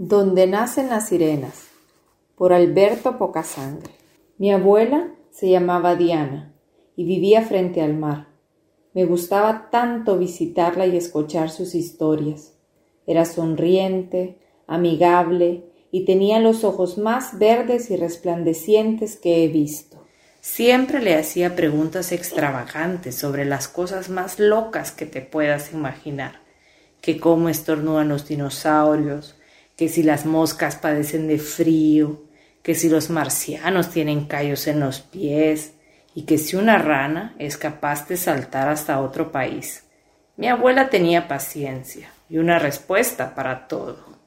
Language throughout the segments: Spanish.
Donde nacen las sirenas, por Alberto Pocasangre. Mi abuela se llamaba Diana y vivía frente al mar. Me gustaba tanto visitarla y escuchar sus historias. Era sonriente, amigable y tenía los ojos más verdes y resplandecientes que he visto. Siempre le hacía preguntas extravagantes sobre las cosas más locas que te puedas imaginar, que cómo estornudan los dinosaurios, que si las moscas padecen de frío, que si los marcianos tienen callos en los pies y que si una rana es capaz de saltar hasta otro país. Mi abuela tenía paciencia y una respuesta para todo.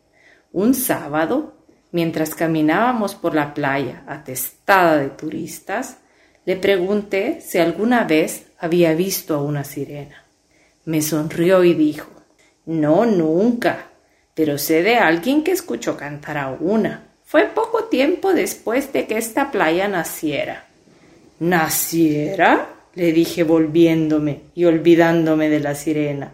Un sábado, mientras caminábamos por la playa atestada de turistas, le pregunté si alguna vez había visto a una sirena. Me sonrió y dijo No, nunca pero sé de alguien que escuchó cantar a una. Fue poco tiempo después de que esta playa naciera. ¿Naciera? le dije volviéndome y olvidándome de la sirena.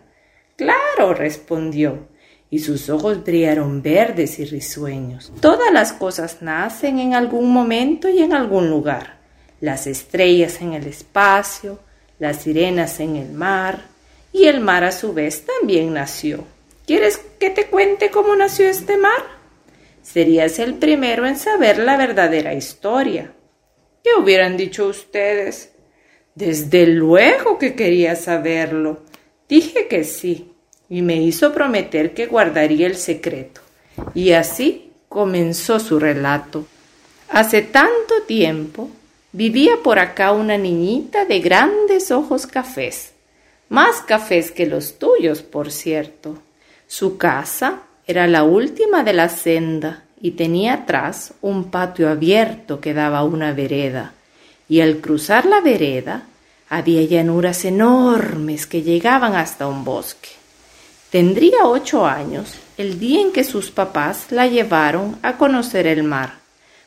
Claro, respondió, y sus ojos brillaron verdes y risueños. Todas las cosas nacen en algún momento y en algún lugar. Las estrellas en el espacio, las sirenas en el mar, y el mar a su vez también nació. ¿Quieres que te cuente cómo nació este mar? Serías el primero en saber la verdadera historia. ¿Qué hubieran dicho ustedes? Desde luego que quería saberlo. Dije que sí, y me hizo prometer que guardaría el secreto. Y así comenzó su relato. Hace tanto tiempo vivía por acá una niñita de grandes ojos cafés, más cafés que los tuyos, por cierto. Su casa era la última de la senda y tenía atrás un patio abierto que daba a una vereda, y al cruzar la vereda había llanuras enormes que llegaban hasta un bosque. Tendría ocho años el día en que sus papás la llevaron a conocer el mar,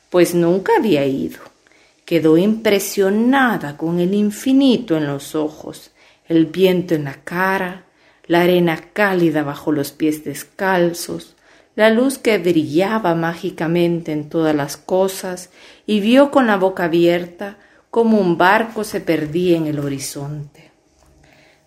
pues nunca había ido. Quedó impresionada con el infinito en los ojos, el viento en la cara, la arena cálida bajo los pies descalzos, la luz que brillaba mágicamente en todas las cosas, y vio con la boca abierta como un barco se perdía en el horizonte.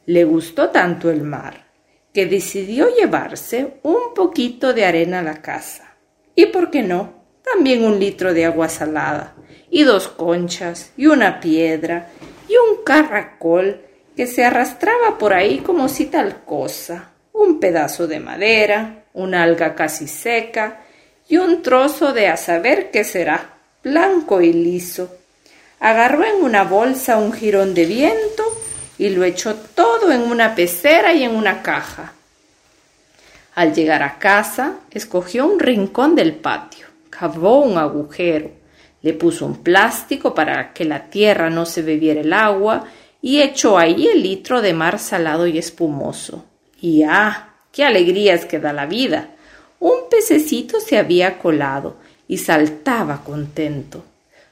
Le gustó tanto el mar que decidió llevarse un poquito de arena a la casa. Y por qué no, también un litro de agua salada, y dos conchas, y una piedra, y un caracol que se arrastraba por ahí como si tal cosa, un pedazo de madera, una alga casi seca y un trozo de a saber qué será, blanco y liso. Agarró en una bolsa un jirón de viento y lo echó todo en una pecera y en una caja. Al llegar a casa, escogió un rincón del patio, cavó un agujero, le puso un plástico para que la tierra no se bebiera el agua y echó ahí el litro de mar salado y espumoso. Y ah, qué alegrías que da la vida. Un pececito se había colado y saltaba contento.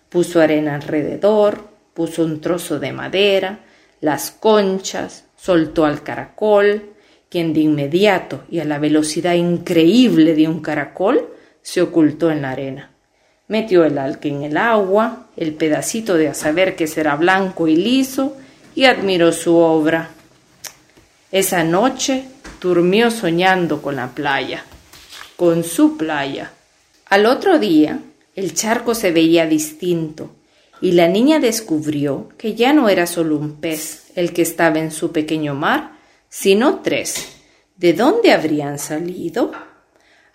Puso arena alrededor, puso un trozo de madera, las conchas, soltó al caracol, quien de inmediato y a la velocidad increíble de un caracol se ocultó en la arena. Metió el alque en el agua, el pedacito de a saber que será blanco y liso, y admiró su obra. Esa noche durmió soñando con la playa, con su playa. Al otro día el charco se veía distinto y la niña descubrió que ya no era solo un pez el que estaba en su pequeño mar, sino tres. ¿De dónde habrían salido?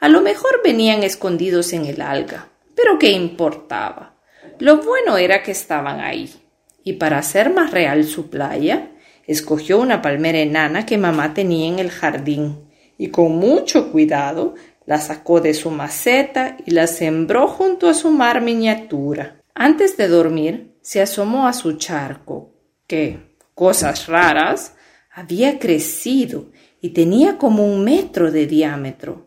A lo mejor venían escondidos en el alga, pero ¿qué importaba? Lo bueno era que estaban ahí y para hacer más real su playa, escogió una palmera enana que mamá tenía en el jardín y con mucho cuidado la sacó de su maceta y la sembró junto a su mar miniatura. Antes de dormir, se asomó a su charco, que, cosas raras, había crecido y tenía como un metro de diámetro.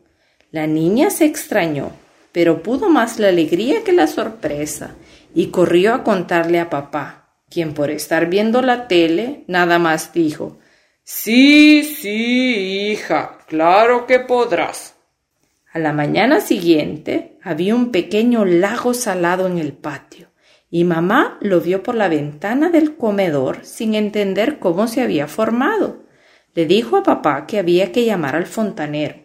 La niña se extrañó, pero pudo más la alegría que la sorpresa, y corrió a contarle a papá quien por estar viendo la tele nada más dijo Sí, sí, hija, claro que podrás. A la mañana siguiente había un pequeño lago salado en el patio y mamá lo vio por la ventana del comedor sin entender cómo se había formado. Le dijo a papá que había que llamar al fontanero,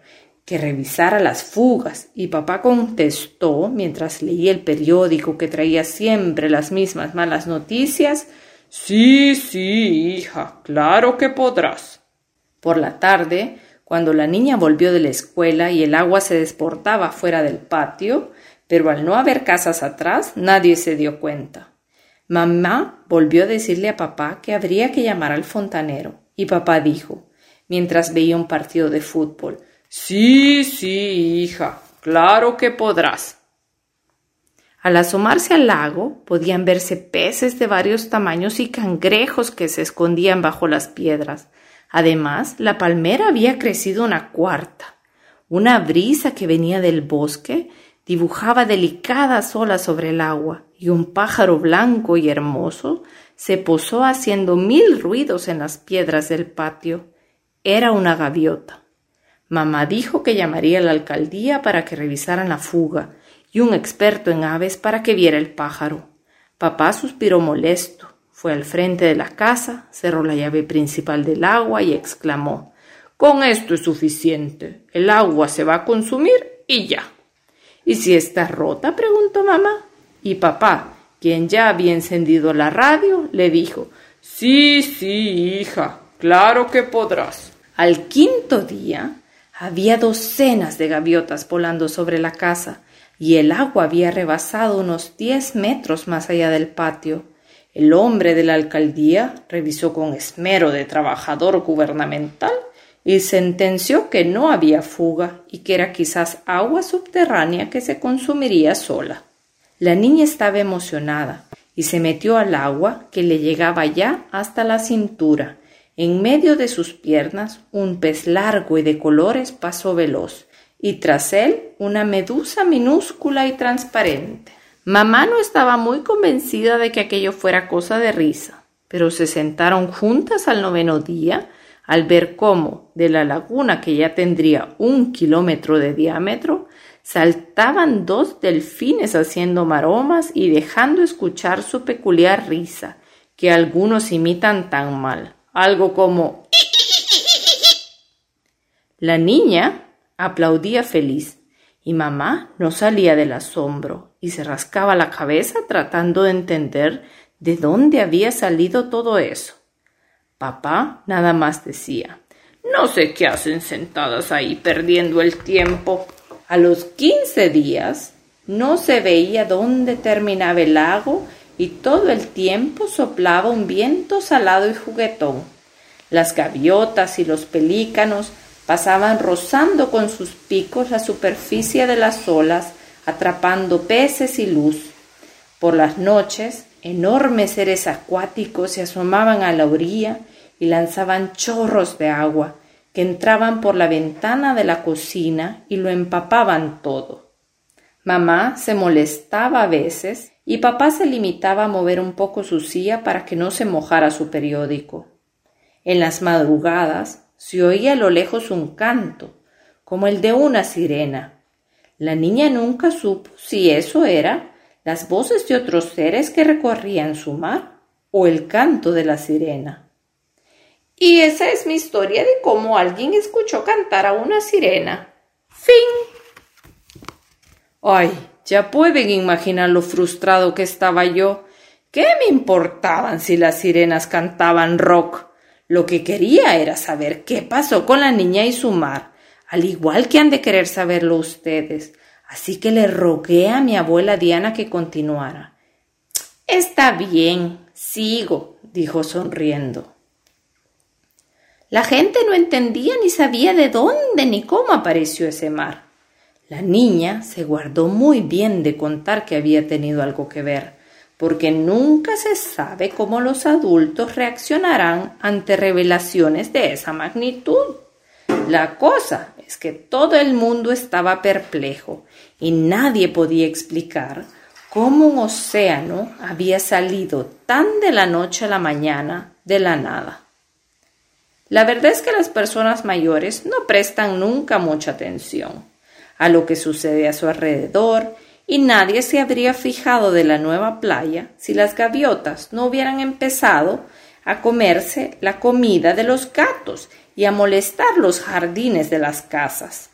que revisara las fugas, y papá contestó, mientras leía el periódico que traía siempre las mismas malas noticias, Sí, sí, hija, claro que podrás. Por la tarde, cuando la niña volvió de la escuela y el agua se desportaba fuera del patio, pero al no haber casas atrás, nadie se dio cuenta. Mamá volvió a decirle a papá que habría que llamar al fontanero, y papá dijo, mientras veía un partido de fútbol, Sí, sí, hija, claro que podrás. Al asomarse al lago podían verse peces de varios tamaños y cangrejos que se escondían bajo las piedras. Además, la palmera había crecido una cuarta. Una brisa que venía del bosque dibujaba delicadas olas sobre el agua, y un pájaro blanco y hermoso se posó haciendo mil ruidos en las piedras del patio. Era una gaviota. Mamá dijo que llamaría a la alcaldía para que revisaran la fuga, y un experto en aves para que viera el pájaro. Papá suspiró molesto, fue al frente de la casa, cerró la llave principal del agua y exclamó Con esto es suficiente. El agua se va a consumir y ya. ¿Y si está rota? preguntó mamá. Y papá, quien ya había encendido la radio, le dijo Sí, sí, hija, claro que podrás. Al quinto día había docenas de gaviotas volando sobre la casa, y el agua había rebasado unos diez metros más allá del patio. El hombre de la alcaldía revisó con esmero de trabajador gubernamental y sentenció que no había fuga y que era quizás agua subterránea que se consumiría sola. La niña estaba emocionada y se metió al agua que le llegaba ya hasta la cintura. En medio de sus piernas un pez largo y de colores pasó veloz, y tras él una medusa minúscula y transparente. Mamá no estaba muy convencida de que aquello fuera cosa de risa, pero se sentaron juntas al noveno día al ver cómo de la laguna que ya tendría un kilómetro de diámetro saltaban dos delfines haciendo maromas y dejando escuchar su peculiar risa, que algunos imitan tan mal, algo como La niña aplaudía feliz y mamá no salía del asombro y se rascaba la cabeza tratando de entender de dónde había salido todo eso. Papá nada más decía No sé qué hacen sentadas ahí perdiendo el tiempo. A los quince días no se veía dónde terminaba el lago y todo el tiempo soplaba un viento salado y juguetón. Las gaviotas y los pelícanos pasaban rozando con sus picos la superficie de las olas, atrapando peces y luz. Por las noches, enormes seres acuáticos se asomaban a la orilla y lanzaban chorros de agua que entraban por la ventana de la cocina y lo empapaban todo. Mamá se molestaba a veces y papá se limitaba a mover un poco su silla para que no se mojara su periódico. En las madrugadas se oía a lo lejos un canto, como el de una sirena. La niña nunca supo si eso era las voces de otros seres que recorrían su mar o el canto de la sirena. Y esa es mi historia de cómo alguien escuchó cantar a una sirena. Fin. Ay, ya pueden imaginar lo frustrado que estaba yo. ¿Qué me importaban si las sirenas cantaban rock? Lo que quería era saber qué pasó con la niña y su mar, al igual que han de querer saberlo ustedes. Así que le rogué a mi abuela Diana que continuara. Está bien, sigo, dijo sonriendo. La gente no entendía ni sabía de dónde ni cómo apareció ese mar. La niña se guardó muy bien de contar que había tenido algo que ver, porque nunca se sabe cómo los adultos reaccionarán ante revelaciones de esa magnitud. La cosa es que todo el mundo estaba perplejo y nadie podía explicar cómo un océano había salido tan de la noche a la mañana de la nada. La verdad es que las personas mayores no prestan nunca mucha atención. A lo que sucede a su alrededor, y nadie se habría fijado de la nueva playa si las gaviotas no hubieran empezado a comerse la comida de los gatos y a molestar los jardines de las casas.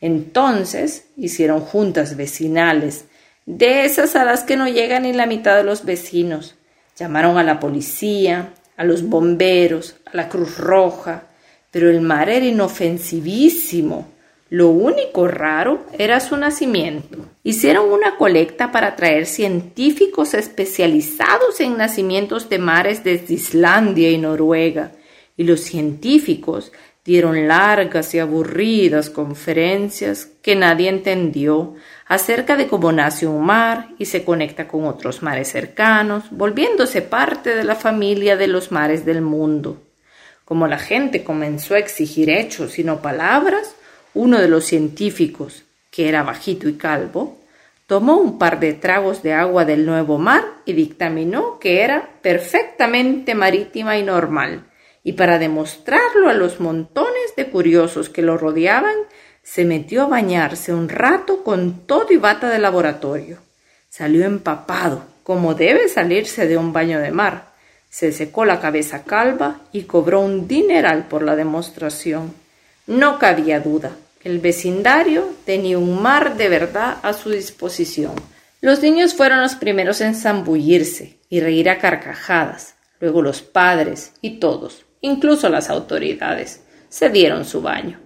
Entonces hicieron juntas vecinales, de esas a las que no llegan ni la mitad de los vecinos. Llamaron a la policía, a los bomberos, a la Cruz Roja, pero el mar era inofensivísimo. Lo único raro era su nacimiento. Hicieron una colecta para traer científicos especializados en nacimientos de mares desde Islandia y Noruega, y los científicos dieron largas y aburridas conferencias que nadie entendió acerca de cómo nace un mar y se conecta con otros mares cercanos, volviéndose parte de la familia de los mares del mundo. Como la gente comenzó a exigir hechos y no palabras, uno de los científicos, que era bajito y calvo, tomó un par de tragos de agua del nuevo mar y dictaminó que era perfectamente marítima y normal, y para demostrarlo a los montones de curiosos que lo rodeaban, se metió a bañarse un rato con todo y bata de laboratorio. Salió empapado, como debe salirse de un baño de mar. Se secó la cabeza calva y cobró un dineral por la demostración. No cabía duda. El vecindario tenía un mar de verdad a su disposición. Los niños fueron los primeros en zambullirse y reír a carcajadas. Luego los padres y todos, incluso las autoridades, se dieron su baño.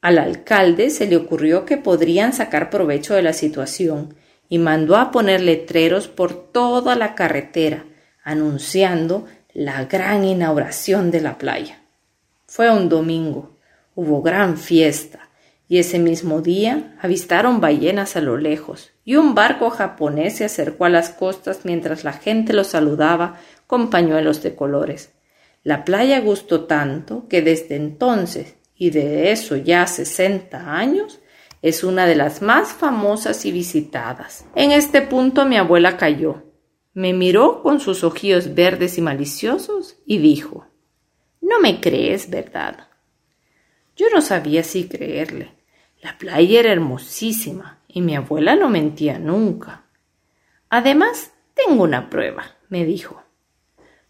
Al alcalde se le ocurrió que podrían sacar provecho de la situación y mandó a poner letreros por toda la carretera anunciando la gran inauguración de la playa. Fue un domingo, hubo gran fiesta y ese mismo día avistaron ballenas a lo lejos y un barco japonés se acercó a las costas mientras la gente lo saludaba con pañuelos de colores. La playa gustó tanto que desde entonces y de eso ya 60 años, es una de las más famosas y visitadas. En este punto mi abuela cayó, me miró con sus ojillos verdes y maliciosos y dijo No me crees, ¿verdad? Yo no sabía si creerle. La playa era hermosísima y mi abuela no mentía nunca. Además, tengo una prueba, me dijo.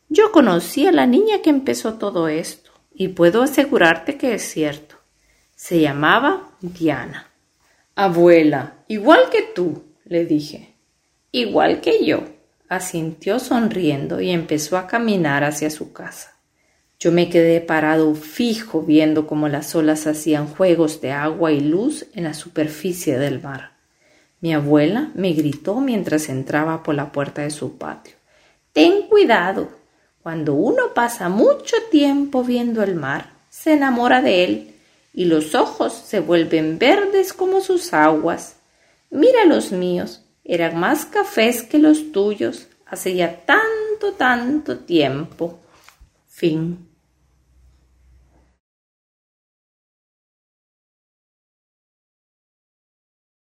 Yo conocí a la niña que empezó todo esto y puedo asegurarte que es cierto. Se llamaba Diana. Abuela, igual que tú, le dije. Igual que yo, asintió sonriendo y empezó a caminar hacia su casa. Yo me quedé parado fijo viendo cómo las olas hacían juegos de agua y luz en la superficie del mar. Mi abuela me gritó mientras entraba por la puerta de su patio. Ten cuidado, cuando uno pasa mucho tiempo viendo el mar, se enamora de él y los ojos se vuelven verdes como sus aguas. Mira los míos, eran más cafés que los tuyos hace ya tanto, tanto tiempo. Fin.